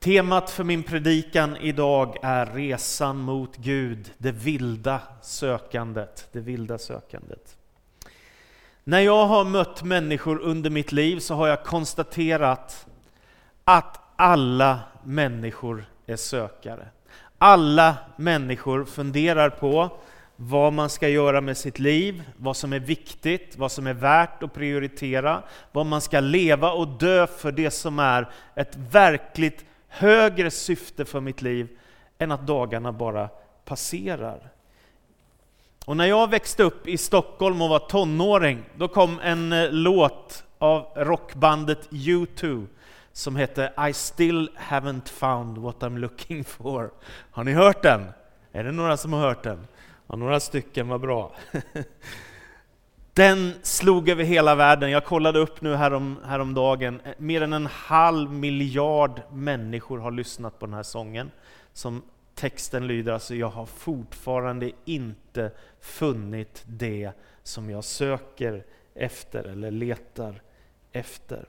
Temat för min predikan idag är resan mot Gud, det vilda sökandet. Det vilda sökandet. När jag har mött människor under mitt liv så har jag konstaterat att alla människor är sökare. Alla människor funderar på vad man ska göra med sitt liv, vad som är viktigt, vad som är värt att prioritera, vad man ska leva och dö för det som är ett verkligt högre syfte för mitt liv än att dagarna bara passerar. Och när jag växte upp i Stockholm och var tonåring, då kom en eh, låt av rockbandet U2 som hette I still haven't found what I'm looking for. Har ni hört den? Är det några som har hört den? Ja, några stycken, vad bra. Den slog över hela världen. Jag kollade upp nu härom, häromdagen. Eh, mer än en halv miljard människor har lyssnat på den här sången. Som texten lyder alltså, jag har fortfarande inte funnit det som jag söker efter eller letar efter.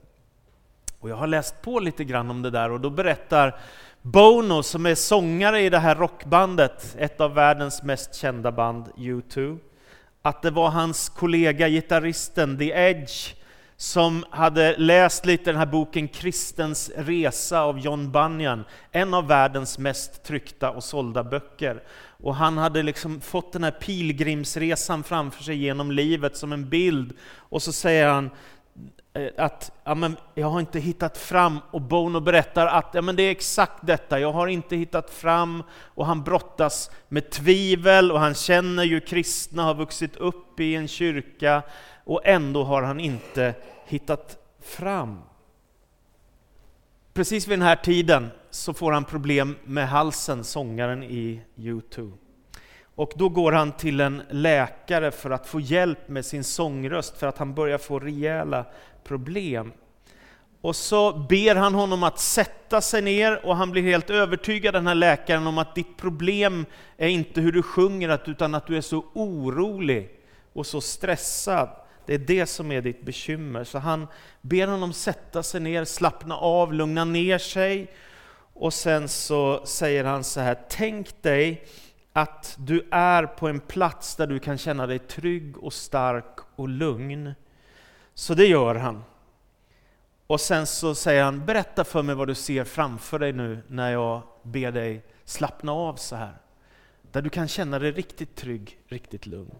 Och jag har läst på lite grann om det där och då berättar Bono, som är sångare i det här rockbandet, ett av världens mest kända band, U2, att det var hans kollega, gitarristen The Edge, som hade läst lite den här boken Kristens resa av John Bunyan, en av världens mest tryckta och sålda böcker. Och han hade liksom fått den här pilgrimsresan framför sig genom livet som en bild. Och så säger han, Eh, att ja, men jag har inte hittat fram, och Bono berättar att ja, men det är exakt detta, jag har inte hittat fram, och han brottas med tvivel, och han känner ju kristna, har vuxit upp i en kyrka, och ändå har han inte hittat fram. Precis vid den här tiden så får han problem med halsen, sångaren i U2. Och då går han till en läkare för att få hjälp med sin sångröst, för att han börjar få rejäla problem. Och så ber han honom att sätta sig ner och han blir helt övertygad, den här läkaren, om att ditt problem är inte hur du sjunger, utan att du är så orolig och så stressad. Det är det som är ditt bekymmer. Så han ber honom sätta sig ner, slappna av, lugna ner sig. Och sen så säger han så här, tänk dig att du är på en plats där du kan känna dig trygg och stark och lugn. Så det gör han. Och sen så säger han, berätta för mig vad du ser framför dig nu när jag ber dig slappna av så här. Där du kan känna dig riktigt trygg, riktigt lugn.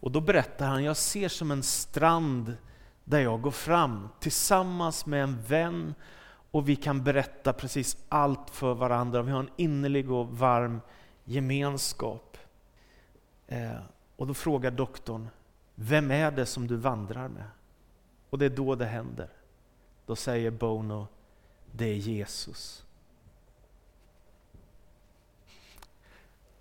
Och då berättar han, jag ser som en strand där jag går fram tillsammans med en vän och vi kan berätta precis allt för varandra. Vi har en innerlig och varm gemenskap. Eh, och då frågar doktorn, vem är det som du vandrar med? Och det är då det händer. Då säger Bono, det är Jesus.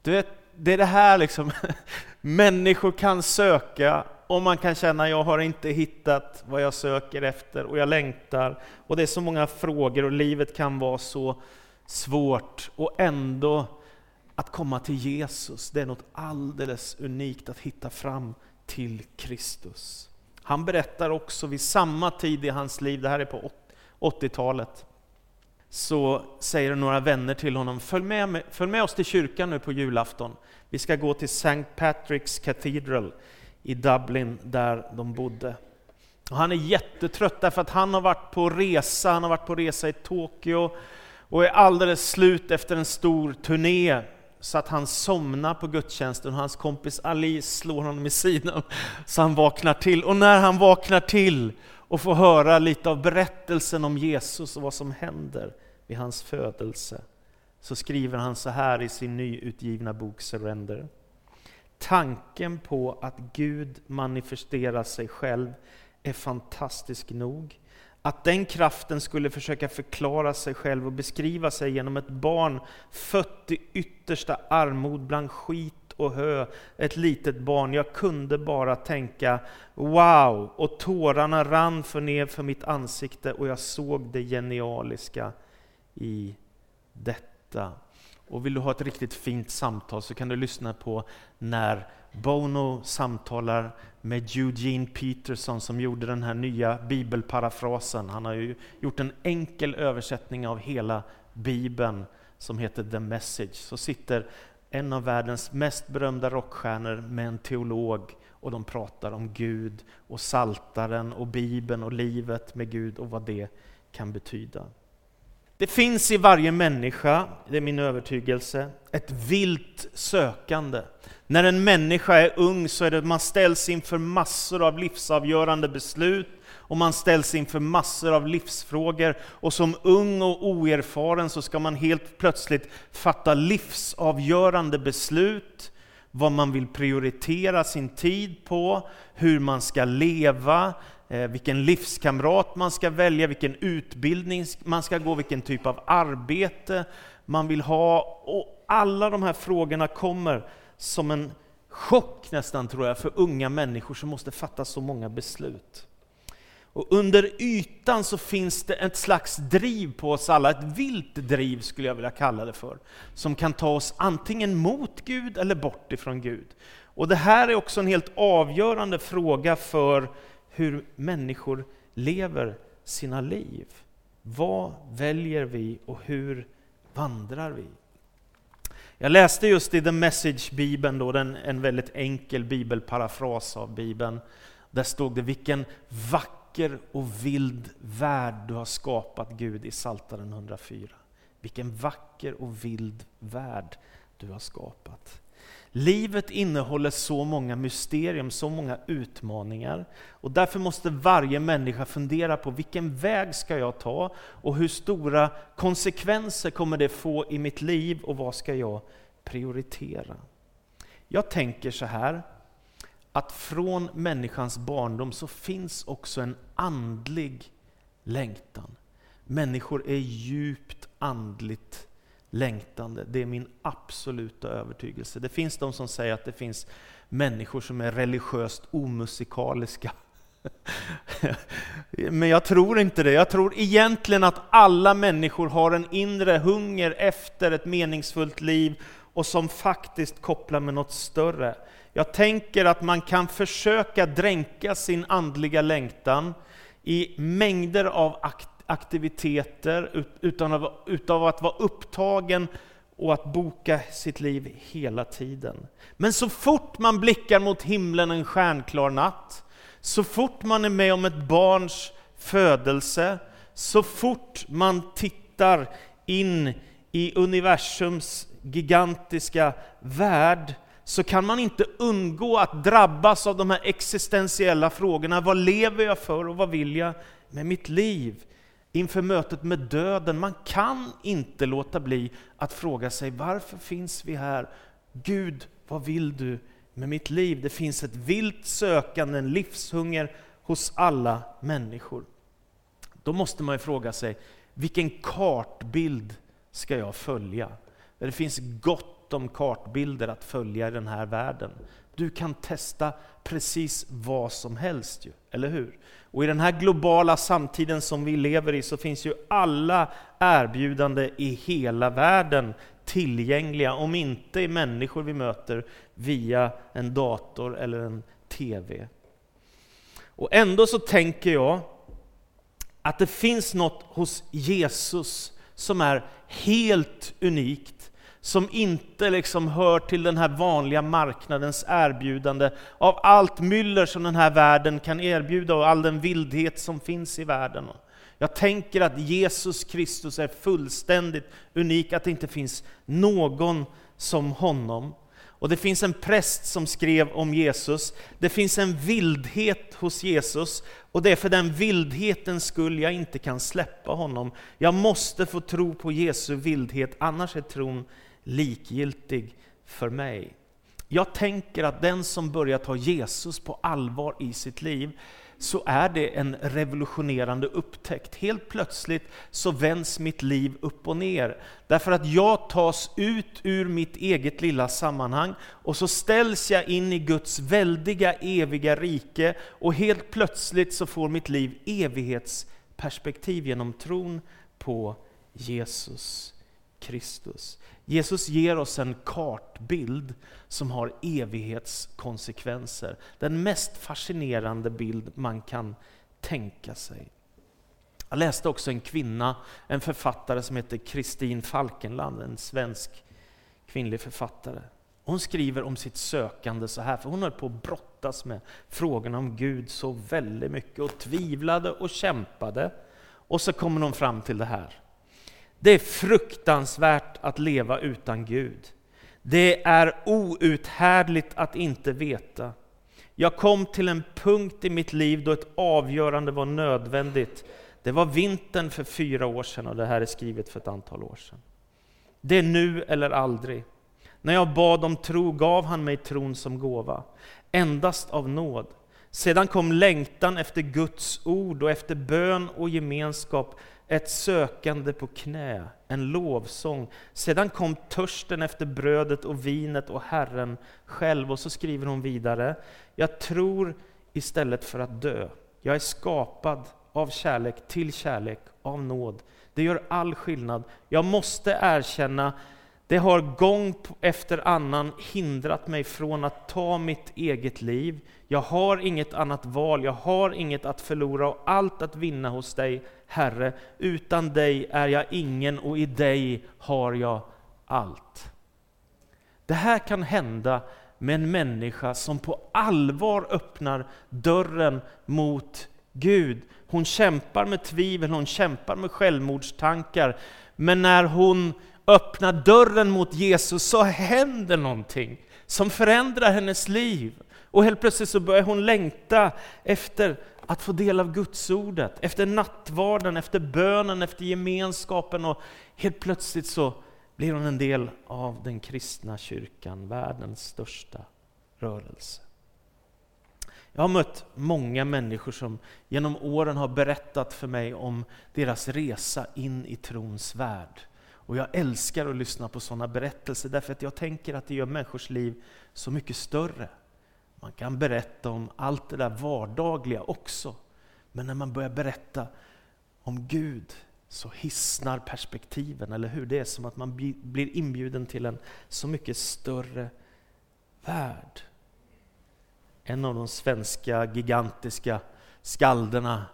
Du vet, det är det här liksom, människor kan söka och man kan känna, jag har inte hittat vad jag söker efter och jag längtar. Och det är så många frågor och livet kan vara så svårt och ändå att komma till Jesus, det är något alldeles unikt att hitta fram till Kristus. Han berättar också vid samma tid i hans liv, det här är på 80-talet, så säger några vänner till honom, följ med, följ med oss till kyrkan nu på julafton. Vi ska gå till St. Patrick's Cathedral i Dublin, där de bodde. Och han är jättetrött därför att han har varit på resa, han har varit på resa i Tokyo och är alldeles slut efter en stor turné så att han somnar på gudstjänsten och hans kompis Ali slår honom i sidan så han vaknar till. Och när han vaknar till och får höra lite av berättelsen om Jesus och vad som händer vid hans födelse så skriver han så här i sin nyutgivna bok Surrender. Tanken på att Gud manifesterar sig själv är fantastisk nog att den kraften skulle försöka förklara sig själv och beskriva sig genom ett barn fött i yttersta armod bland skit och hö, ett litet barn. Jag kunde bara tänka wow, och tårarna rann för ner för mitt ansikte och jag såg det genialiska i detta. Och vill du ha ett riktigt fint samtal så kan du lyssna på när Bono samtalar med Eugene Peterson som gjorde den här nya bibelparafrasen. Han har ju gjort en enkel översättning av hela bibeln som heter The Message så sitter en av världens mest berömda rockstjärnor med en teolog och de pratar om Gud och saltaren och Bibeln och livet med Gud och vad det kan betyda. Det finns i varje människa, det är min övertygelse, ett vilt sökande. När en människa är ung så är det man ställs inför massor av livsavgörande beslut och man ställs inför massor av livsfrågor. Och som ung och oerfaren så ska man helt plötsligt fatta livsavgörande beslut, vad man vill prioritera sin tid på, hur man ska leva, Eh, vilken livskamrat man ska välja, vilken utbildning man ska gå, vilken typ av arbete man vill ha. Och alla de här frågorna kommer som en chock nästan tror jag för unga människor som måste fatta så många beslut. Och under ytan så finns det ett slags driv på oss alla, ett vilt driv skulle jag vilja kalla det för, som kan ta oss antingen mot Gud eller bort ifrån Gud. Och det här är också en helt avgörande fråga för hur människor lever sina liv. Vad väljer vi och hur vandrar vi? Jag läste just i The Message-bibeln, då, den, en väldigt enkel bibelparafras av bibeln. Där stod det vilken vacker och vild värld du har skapat Gud i Psaltaren 104. Vilken vacker och vild värld du har skapat. Livet innehåller så många mysterium, så många utmaningar. Och därför måste varje människa fundera på vilken väg ska jag ta och hur stora konsekvenser kommer det få i mitt liv och vad ska jag prioritera? Jag tänker så här, att från människans barndom så finns också en andlig längtan. Människor är djupt andligt längtande. Det är min absoluta övertygelse. Det finns de som säger att det finns människor som är religiöst omusikaliska. Men jag tror inte det. Jag tror egentligen att alla människor har en inre hunger efter ett meningsfullt liv och som faktiskt kopplar med något större. Jag tänker att man kan försöka dränka sin andliga längtan i mängder av aktiviteter aktiviteter utan av, utav att vara upptagen och att boka sitt liv hela tiden. Men så fort man blickar mot himlen en stjärnklar natt, så fort man är med om ett barns födelse, så fort man tittar in i universums gigantiska värld, så kan man inte undgå att drabbas av de här existentiella frågorna. Vad lever jag för och vad vill jag med mitt liv? Inför mötet med döden. Man kan inte låta bli att fråga sig varför finns vi här? Gud, vad vill du med mitt liv? Det finns ett vilt sökande, en livshunger hos alla människor. Då måste man ju fråga sig, vilken kartbild ska jag följa? Det finns gott om kartbilder att följa i den här världen. Du kan testa precis vad som helst, ju, eller hur? Och i den här globala samtiden som vi lever i så finns ju alla erbjudanden i hela världen tillgängliga, om inte i människor vi möter via en dator eller en TV. Och ändå så tänker jag att det finns något hos Jesus som är helt unikt som inte liksom hör till den här vanliga marknadens erbjudande av allt myller som den här världen kan erbjuda och all den vildhet som finns i världen. Jag tänker att Jesus Kristus är fullständigt unik, att det inte finns någon som honom. Och det finns en präst som skrev om Jesus, det finns en vildhet hos Jesus, och det är för den vildhetens skull jag inte kan släppa honom. Jag måste få tro på Jesu vildhet, annars är tron likgiltig för mig. Jag tänker att den som börjar ta Jesus på allvar i sitt liv, så är det en revolutionerande upptäckt. Helt plötsligt så vänds mitt liv upp och ner. Därför att jag tas ut ur mitt eget lilla sammanhang och så ställs jag in i Guds väldiga eviga rike och helt plötsligt så får mitt liv evighetsperspektiv genom tron på Jesus Kristus. Jesus ger oss en kartbild som har evighetskonsekvenser. Den mest fascinerande bild man kan tänka sig. Jag läste också en kvinna, en författare som heter Kristin Falkenland, en svensk kvinnlig författare. Hon skriver om sitt sökande så här, för hon höll på att brottas med frågan om Gud så väldigt mycket och tvivlade och kämpade. Och så kommer hon fram till det här. Det är fruktansvärt att leva utan Gud. Det är outhärdligt att inte veta. Jag kom till en punkt i mitt liv då ett avgörande var nödvändigt. Det var vintern för fyra år sedan och det här är skrivet för ett antal år sedan. Det är nu eller aldrig. När jag bad om tro gav han mig tron som gåva, endast av nåd. Sedan kom längtan efter Guds ord och efter bön och gemenskap, ett sökande på knä, en lovsång. Sedan kom törsten efter brödet och vinet och Herren själv. Och så skriver hon vidare, jag tror istället för att dö. Jag är skapad av kärlek till kärlek, av nåd. Det gör all skillnad. Jag måste erkänna det har gång efter annan hindrat mig från att ta mitt eget liv. Jag har inget annat val, jag har inget att förlora och allt att vinna hos dig, Herre. Utan dig är jag ingen och i dig har jag allt. Det här kan hända med en människa som på allvar öppnar dörren mot Gud. Hon kämpar med tvivel, hon kämpar med självmordstankar. Men när hon öppnar dörren mot Jesus så händer någonting som förändrar hennes liv. Och helt plötsligt så börjar hon längta efter att få del av Gudsordet, efter nattvarden, efter bönen, efter gemenskapen och helt plötsligt så blir hon en del av den kristna kyrkan, världens största rörelse. Jag har mött många människor som genom åren har berättat för mig om deras resa in i trons värld. Och jag älskar att lyssna på sådana berättelser därför att jag tänker att det gör människors liv så mycket större. Man kan berätta om allt det där vardagliga också. Men när man börjar berätta om Gud så hissnar perspektiven, eller hur? Det är som att man blir inbjuden till en så mycket större värld. En av de svenska gigantiska skalderna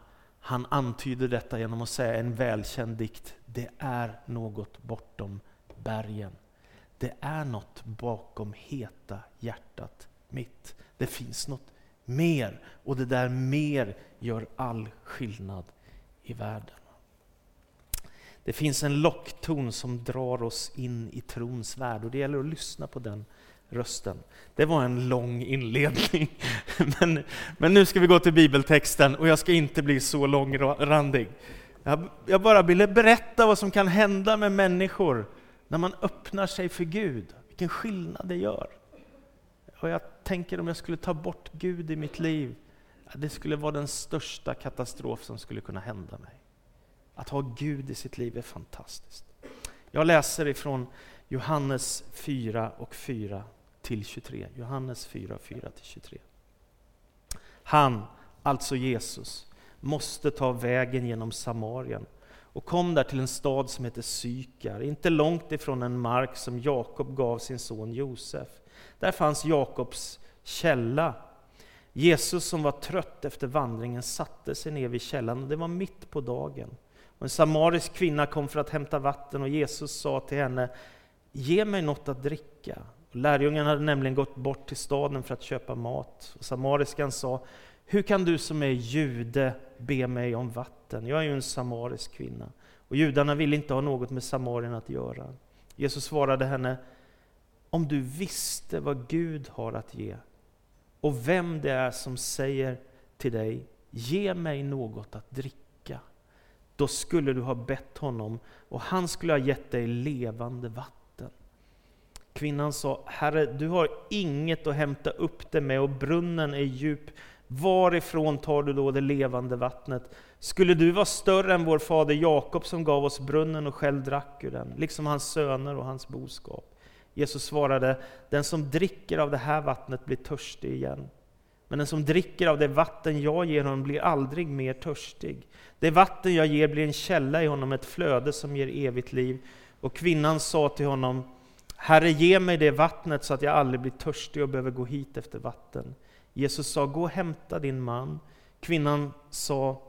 han antyder detta genom att säga en välkänd dikt. Det är något bortom bergen. Det är något bakom heta hjärtat mitt. Det finns något mer och det där mer gör all skillnad i världen. Det finns en lockton som drar oss in i trons värld och det gäller att lyssna på den rösten. Det var en lång inledning. Men, men nu ska vi gå till bibeltexten och jag ska inte bli så långrandig. Jag, jag bara ville berätta vad som kan hända med människor när man öppnar sig för Gud. Vilken skillnad det gör. Och jag tänker om jag skulle ta bort Gud i mitt liv, det skulle vara den största katastrof som skulle kunna hända mig. Att ha Gud i sitt liv är fantastiskt. Jag läser ifrån Johannes 4 och 4 till 23. Johannes 4, 4 till 23. Han, alltså Jesus, måste ta vägen genom Samarien och kom där till en stad som heter Sykar, inte långt ifrån en mark som Jakob gav sin son Josef. Där fanns Jakobs källa. Jesus som var trött efter vandringen satte sig ner vid källan och det var mitt på dagen. Och en samarisk kvinna kom för att hämta vatten och Jesus sa till henne Ge mig något att dricka. Lärjungen hade nämligen gått bort till staden för att köpa mat. Och samariskan sa, hur kan du som är jude be mig om vatten? Jag är ju en samarisk kvinna. Och judarna ville inte ha något med Samarien att göra. Jesus svarade henne, om du visste vad Gud har att ge och vem det är som säger till dig, ge mig något att dricka. Då skulle du ha bett honom och han skulle ha gett dig levande vatten. Kvinnan sa, Herre, du har inget att hämta upp det med och brunnen är djup. Varifrån tar du då det levande vattnet? Skulle du vara större än vår fader Jakob som gav oss brunnen och själv drack ur den, liksom hans söner och hans boskap? Jesus svarade, den som dricker av det här vattnet blir törstig igen. Men den som dricker av det vatten jag ger honom blir aldrig mer törstig. Det vatten jag ger blir en källa i honom, ett flöde som ger evigt liv. Och kvinnan sa till honom, Herre, ge mig det vattnet så att jag aldrig blir törstig och behöver gå hit efter vatten. Jesus sa, gå och hämta din man. Kvinnan sa,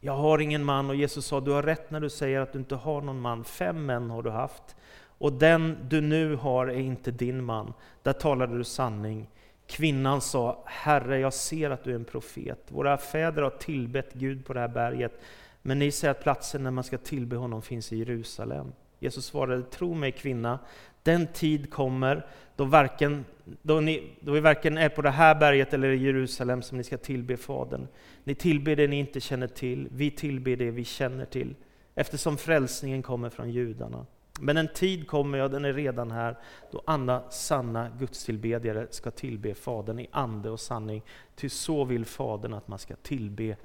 jag har ingen man. Och Jesus sa, du har rätt när du säger att du inte har någon man. Fem män har du haft. Och den du nu har är inte din man. Där talade du sanning. Kvinnan sa, Herre, jag ser att du är en profet. Våra fäder har tillbett Gud på det här berget, men ni säger att platsen när man ska tillbe honom finns i Jerusalem. Jesus svarade, tro mig kvinna, den tid kommer då, varken, då, ni, då vi varken är på det här berget eller i Jerusalem som ni ska tillbe Fadern. Ni tillber det ni inte känner till, vi tillber det vi känner till, eftersom frälsningen kommer från judarna. Men en tid kommer, ja den är redan här, då alla sanna gudstillbedjare ska tillbe Fadern i ande och sanning. Ty så vill Fadern att man ska tillbe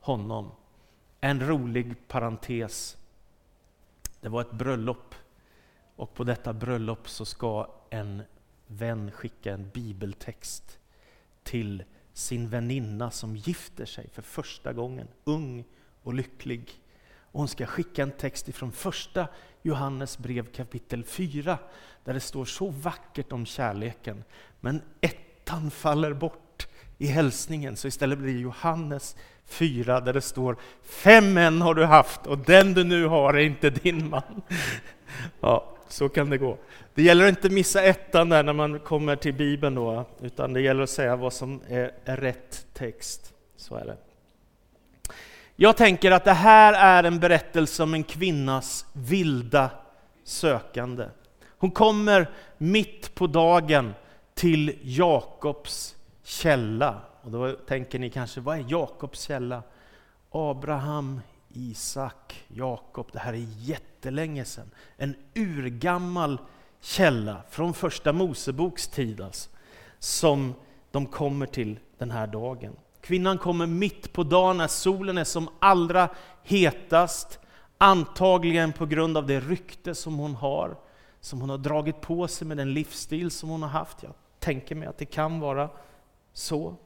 honom. En rolig parentes. Det var ett bröllop och på detta bröllop så ska en vän skicka en bibeltext till sin väninna som gifter sig för första gången, ung och lycklig. Och hon ska skicka en text ifrån första Johannes brev kapitel 4, där det står så vackert om kärleken. Men ettan faller bort i hälsningen, så istället blir det Johannes 4, där det står Fem män har du haft och den du nu har är inte din man. Ja, så kan det gå. Det gäller att inte missa ettan där när man kommer till Bibeln då, utan det gäller att säga vad som är, rätt text. Så är det. Jag tänker att det här är en berättelse om en kvinnas vilda sökande. Hon kommer mitt på dagen till Jakobs källa. Och då tänker ni kanske, vad är Jakobs källa? Abraham, Isak, Jakob. Det här är jättelänge sedan. En urgammal källa från första Moseboks tid alltså, som de kommer till den här dagen. Kvinnan kommer mitt på dagen när solen är som allra hetast, antagligen på grund av det rykte som hon har, som hon har dragit på sig med den livsstil som hon har haft. Jag tänker mig att det kan vara så.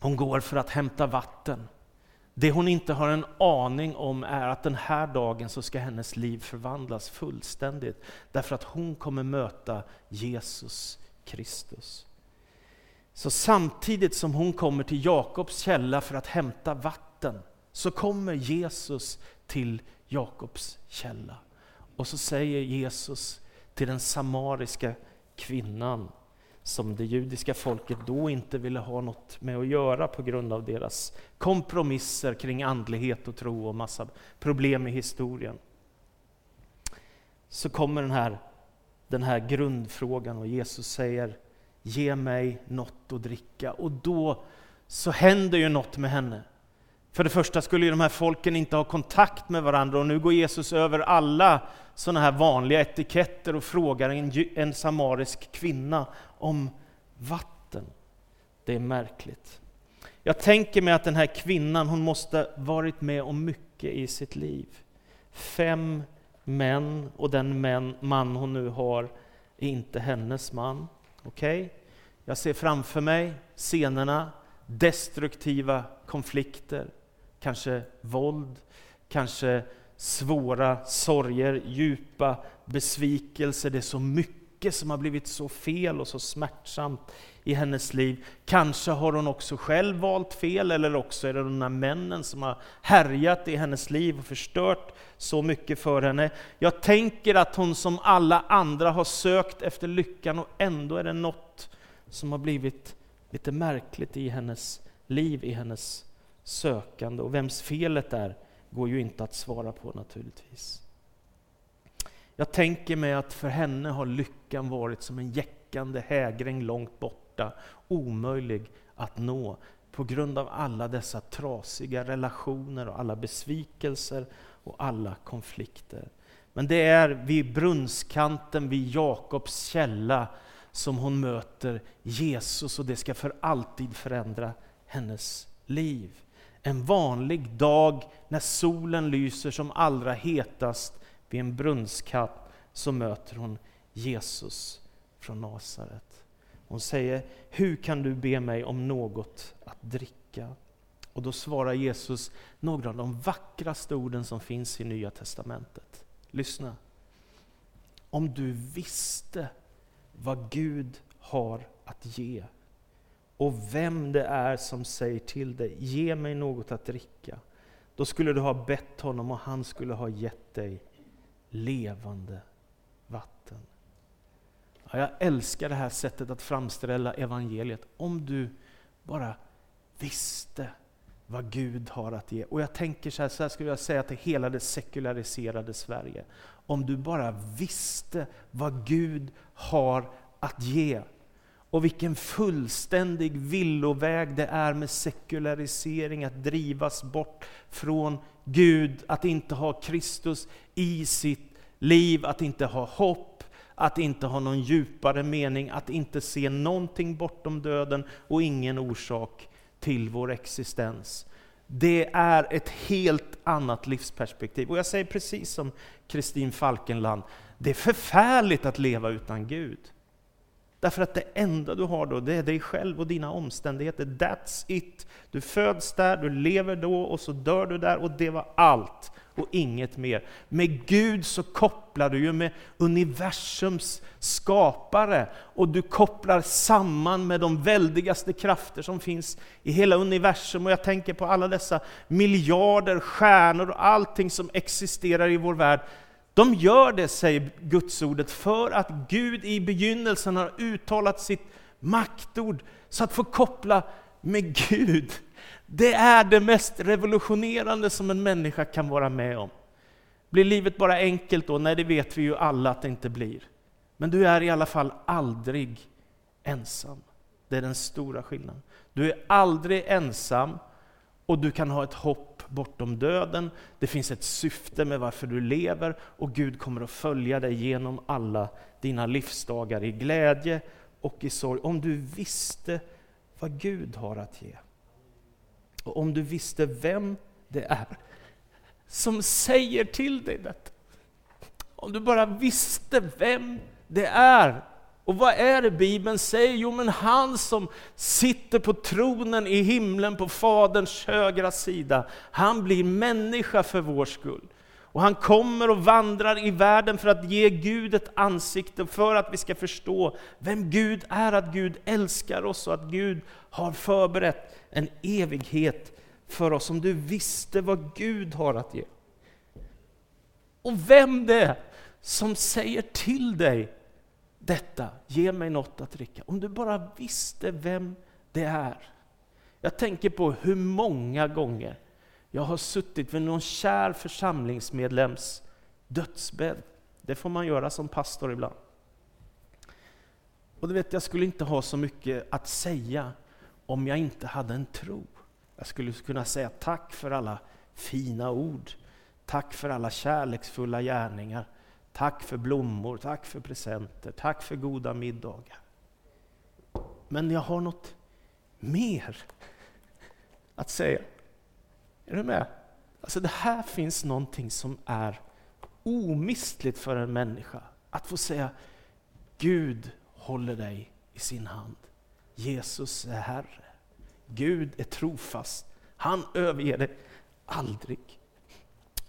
Hon går för att hämta vatten. Det hon inte har en aning om är att den här dagen så ska hennes liv förvandlas fullständigt. Därför att hon kommer möta Jesus Kristus. Så samtidigt som hon kommer till Jakobs källa för att hämta vatten, så kommer Jesus till Jakobs källa. Och så säger Jesus till den samariska kvinnan, som det judiska folket då inte ville ha något med att göra på grund av deras kompromisser kring andlighet och tro och massa problem i historien. Så kommer den här, den här grundfrågan och Jesus säger ge mig något att dricka. Och då så händer ju något med henne. För det första skulle ju de här folken inte ha kontakt med varandra och nu går Jesus över alla sådana här vanliga etiketter och frågar en, en samarisk kvinna om vatten. Det är märkligt. Jag tänker mig att den här kvinnan, hon måste varit med om mycket i sitt liv. Fem män och den män, man hon nu har är inte hennes man. Okej? Okay? Jag ser framför mig scenerna, destruktiva konflikter, kanske våld, kanske svåra sorger, djupa besvikelser. Det är så mycket som har blivit så fel och så smärtsamt i hennes liv. Kanske har hon också själv valt fel, eller också är det de här männen som har härjat i hennes liv och förstört så mycket för henne. Jag tänker att hon som alla andra har sökt efter lyckan och ändå är det något som har blivit lite märkligt i hennes liv, i hennes sökande. Och vems felet är går ju inte att svara på naturligtvis. Jag tänker mig att för henne har lyckan varit som en jäckande hägring långt borta, omöjlig att nå på grund av alla dessa trasiga relationer och alla besvikelser och alla konflikter. Men det är vid brunnskanten, vid Jakobs källa, som hon möter Jesus och det ska för alltid förändra hennes liv. En vanlig dag när solen lyser som allra hetast vid en brunnskatt så möter hon Jesus från Nasaret. Hon säger, hur kan du be mig om något att dricka? Och då svarar Jesus några av de vackraste orden som finns i Nya Testamentet. Lyssna. Om du visste vad Gud har att ge och vem det är som säger till dig, ge mig något att dricka, då skulle du ha bett honom och han skulle ha gett dig levande vatten. Ja, jag älskar det här sättet att framställa evangeliet. Om du bara visste vad Gud har att ge. Och jag tänker så här, så här skulle jag säga till hela det sekulariserade Sverige. Om du bara visste vad Gud har att ge. Och vilken fullständig villoväg det är med sekularisering, att drivas bort från Gud, att inte ha Kristus i sitt liv, att inte ha hopp, att inte ha någon djupare mening, att inte se någonting bortom döden och ingen orsak till vår existens. Det är ett helt annat livsperspektiv. Och jag säger precis som Kristin Falkenland, det är förfärligt att leva utan Gud. Därför att det enda du har då, det är dig själv och dina omständigheter. That's it. Du föds där, du lever då och så dör du där och det var allt och inget mer. Med Gud så kopplar du ju med universums skapare och du kopplar samman med de väldigaste krafter som finns i hela universum. Och jag tänker på alla dessa miljarder stjärnor och allting som existerar i vår värld. De gör det, säger Gudsordet, för att Gud i begynnelsen har uttalat sitt maktord, så att få koppla med Gud. Det är det mest revolutionerande som en människa kan vara med om. Blir livet bara enkelt då? Nej, det vet vi ju alla att det inte blir. Men du är i alla fall aldrig ensam. Det är den stora skillnaden. Du är aldrig ensam och du kan ha ett hopp bortom döden. Det finns ett syfte med varför du lever och Gud kommer att följa dig genom alla dina livsdagar i glädje och i sorg. Om du visste vad Gud har att ge. Och om du visste vem det är som säger till dig detta. Om du bara visste vem det är. Och vad är det Bibeln säger? Jo, men han som sitter på tronen i himlen på Faderns högra sida, han blir människa för vår skull. Och han kommer och vandrar i världen för att ge Gud ett ansikte, för att vi ska förstå vem Gud är, att Gud älskar oss och att Gud har förberett en evighet för oss. Om du visste vad Gud har att ge. Och vem det är som säger till dig detta, ge mig något att dricka. Om du bara visste vem det är. Jag tänker på hur många gånger jag har suttit vid någon kär församlingsmedlems dödsbädd. Det får man göra som pastor ibland. Och du vet, jag skulle inte ha så mycket att säga om jag inte hade en tro. Jag skulle kunna säga tack för alla fina ord. Tack för alla kärleksfulla gärningar. Tack för blommor, tack för presenter, tack för goda middagar. Men jag har något mer att säga. Är du med? Alltså det här finns någonting som är omistligt för en människa. Att få säga Gud håller dig i sin hand. Jesus är Herre. Gud är trofast. Han överger dig aldrig.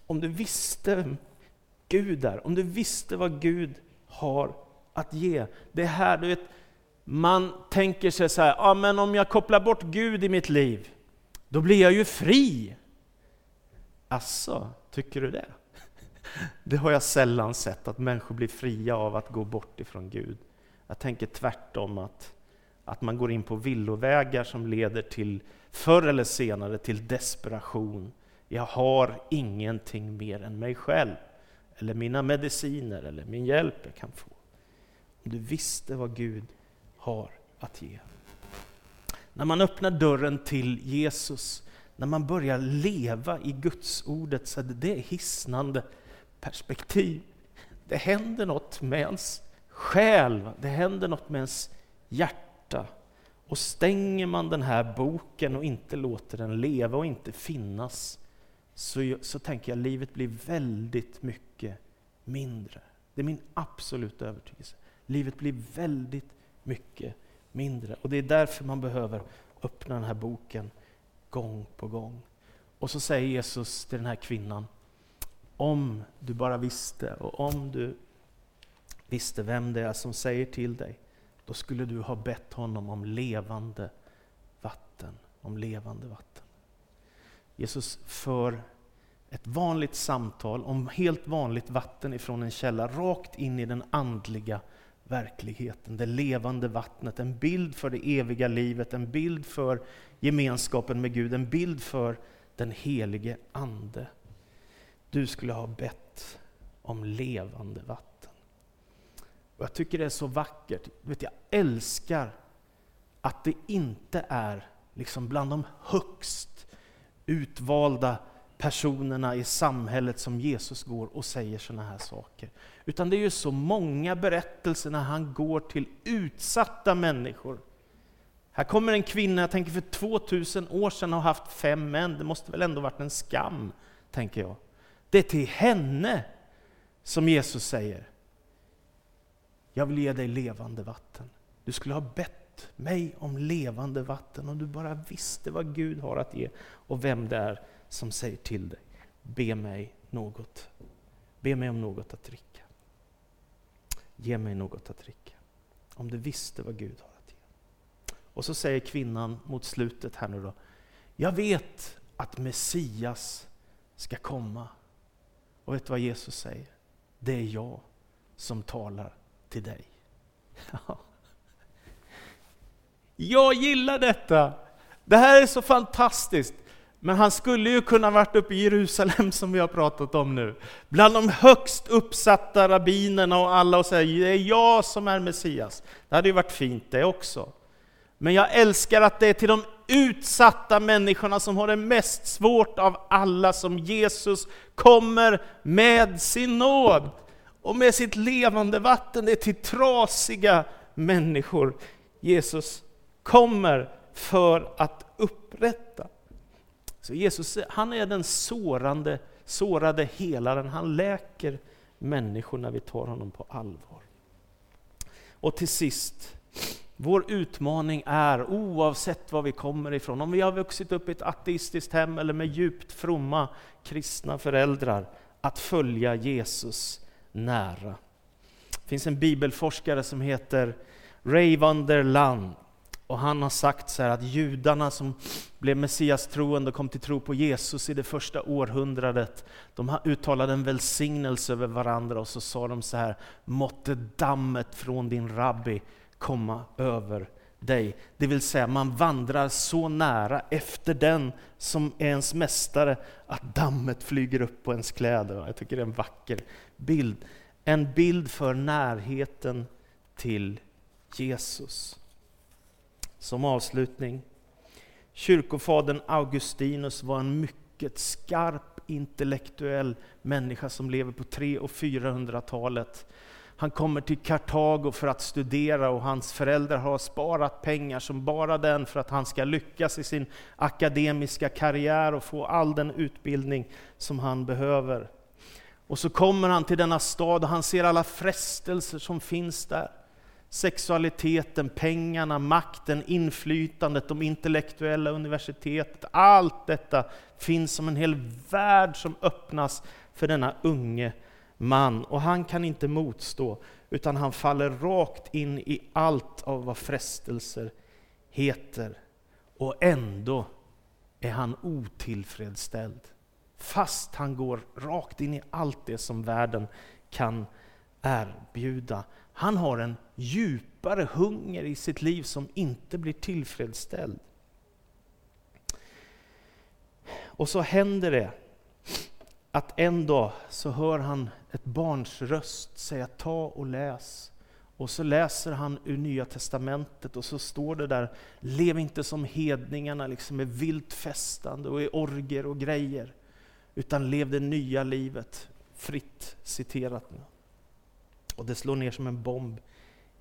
Om du visste Gud är, om du visste vad Gud har att ge. Det här, du vet, man tänker sig så här, ja men om jag kopplar bort Gud i mitt liv, då blir jag ju fri. Asså, tycker du det? Det har jag sällan sett, att människor blir fria av att gå bort ifrån Gud. Jag tänker tvärtom att, att man går in på villovägar som leder till, förr eller senare, till desperation. Jag har ingenting mer än mig själv, eller mina mediciner, eller min hjälp jag kan få. Om du visste vad Gud har att ge. När man öppnar dörren till Jesus när man börjar leva i Guds ordet så är det hisnande perspektiv. Det händer något med ens själ, det händer något med ens hjärta. Och stänger man den här boken och inte låter den leva och inte finnas, så, så tänker jag att livet blir väldigt mycket mindre. Det är min absoluta övertygelse. Livet blir väldigt mycket mindre. Och det är därför man behöver öppna den här boken gång på gång. Och så säger Jesus till den här kvinnan, om du bara visste och om du visste vem det är som säger till dig, då skulle du ha bett honom om levande vatten. Om levande vatten. Jesus för ett vanligt samtal om helt vanligt vatten ifrån en källa, rakt in i den andliga verkligheten, det levande vattnet, en bild för det eviga livet, en bild för gemenskapen med Gud, en bild för den helige Ande. Du skulle ha bett om levande vatten. Och jag tycker det är så vackert. Vet, jag älskar att det inte är liksom bland de högst utvalda personerna i samhället som Jesus går och säger sådana här saker. Utan det är ju så många berättelser när han går till utsatta människor. Här kommer en kvinna, jag tänker för 2000 år sedan, har haft fem män. Det måste väl ändå varit en skam, tänker jag. Det är till henne som Jesus säger, jag vill ge dig levande vatten. Du skulle ha bett mig om levande vatten om du bara visste vad Gud har att ge och vem det är som säger till dig, be mig något. Be mig om något att dricka. Ge mig något att dricka. Om du visste vad Gud har att ge. Och så säger kvinnan mot slutet här nu då, jag vet att Messias ska komma. Och vet du vad Jesus säger? Det är jag som talar till dig. Jag gillar detta! Det här är så fantastiskt. Men han skulle ju kunna varit uppe i Jerusalem som vi har pratat om nu. Bland de högst uppsatta rabbinerna och alla och säga det är jag som är Messias. Det hade ju varit fint det också. Men jag älskar att det är till de utsatta människorna som har det mest svårt av alla som Jesus kommer med sin nåd och med sitt levande vatten. Det är till trasiga människor Jesus kommer för att upprätta. Så Jesus han är den sårande, sårade helaren. Han läker människor när vi tar honom på allvar. Och till sist, vår utmaning är, oavsett var vi kommer ifrån, om vi har vuxit upp i ett ateistiskt hem eller med djupt fromma kristna föräldrar, att följa Jesus nära. Det finns en bibelforskare som heter Ray van der Land och han har sagt så att judarna som blev Messias troende och kom till tro på Jesus i det första århundradet, de uttalade en välsignelse över varandra och så sa de så här, måtte dammet från din rabbi komma över dig. Det vill säga, man vandrar så nära efter den som är ens mästare att dammet flyger upp på ens kläder. Jag tycker det är en vacker bild. En bild för närheten till Jesus. Som avslutning. Kyrkofadern Augustinus var en mycket skarp intellektuell människa som lever på 300 och 400-talet. Han kommer till Kartago för att studera och hans föräldrar har sparat pengar som bara den för att han ska lyckas i sin akademiska karriär och få all den utbildning som han behöver. Och så kommer han till denna stad och han ser alla frestelser som finns där sexualiteten, pengarna, makten, inflytandet, de intellektuella universitetet. Allt detta finns som en hel värld som öppnas för denna unge man. Och han kan inte motstå, utan han faller rakt in i allt av vad frestelser heter. Och ändå är han otillfredsställd. Fast han går rakt in i allt det som världen kan erbjuda. Han har en djupare hunger i sitt liv som inte blir tillfredsställd. Och så händer det att en dag så hör han ett barns röst säga ta och läs. Och så läser han ur Nya Testamentet och så står det där, lev inte som hedningarna liksom med vilt festande och i orger och grejer. Utan lev det nya livet, fritt citerat nu. Och det slår ner som en bomb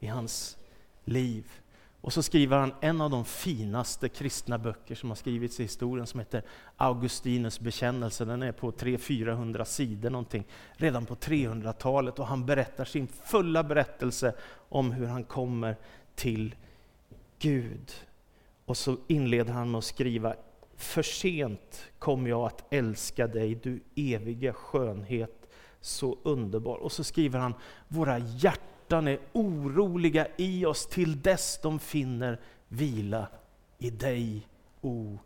i hans liv. Och så skriver han en av de finaste kristna böcker som har skrivits i historien som heter Augustinus bekännelse. Den är på 300-400 sidor någonting, redan på 300-talet och han berättar sin fulla berättelse om hur han kommer till Gud. Och så inleder han med att skriva För sent kom jag att älska dig, du eviga skönhet så underbar. Och så skriver han, våra hjärtan är oroliga i oss till dess de finner vila i dig, o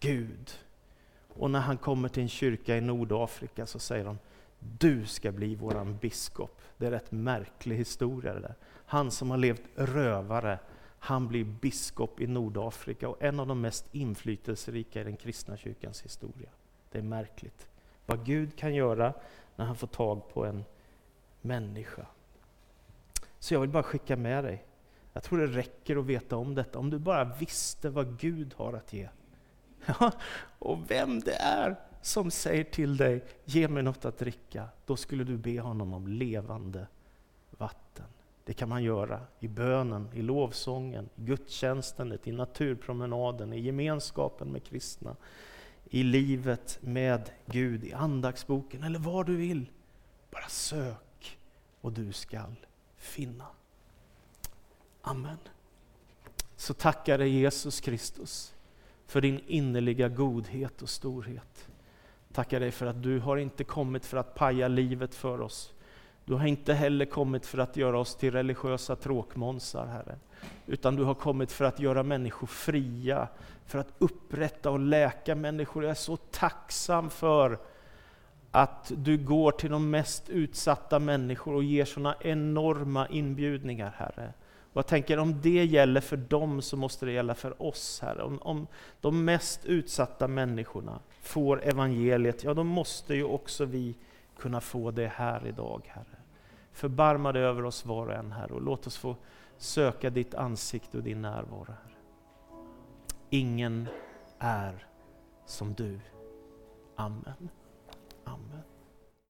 Gud. Och när han kommer till en kyrka i Nordafrika så säger de, du ska bli våran biskop. Det är rätt märklig historia det där. Han som har levt rövare, han blir biskop i Nordafrika och en av de mest inflytelserika i den kristna kyrkans historia. Det är märkligt. Vad Gud kan göra när han får tag på en människa. Så jag vill bara skicka med dig. Jag tror det räcker att veta om detta. Om du bara visste vad Gud har att ge. Ja, och vem det är som säger till dig, ge mig något att dricka. Då skulle du be honom om levande vatten. Det kan man göra i bönen, i lovsången, i gudstjänsten, i naturpromenaden, i gemenskapen med kristna, i livet med Gud, i andaktsboken eller vad du vill. Bara sök och du skall finna. Amen. Så tackar dig Jesus Kristus för din innerliga godhet och storhet. Tackar dig för att du har inte kommit för att paja livet för oss. Du har inte heller kommit för att göra oss till religiösa tråkmånsar, Herre. Utan du har kommit för att göra människor fria, för att upprätta och läka människor. Jag är så tacksam för att du går till de mest utsatta människor och ger sådana enorma inbjudningar, Herre. Och jag tänker om det gäller för dem så måste det gälla för oss, Herre. Om, om de mest utsatta människorna får evangeliet, ja då måste ju också vi kunna få det här idag, Herre. Förbarma dig över oss var och en, här och låt oss få söka ditt ansikte och din närvaro, Herre. Ingen är som du. Amen. Amen.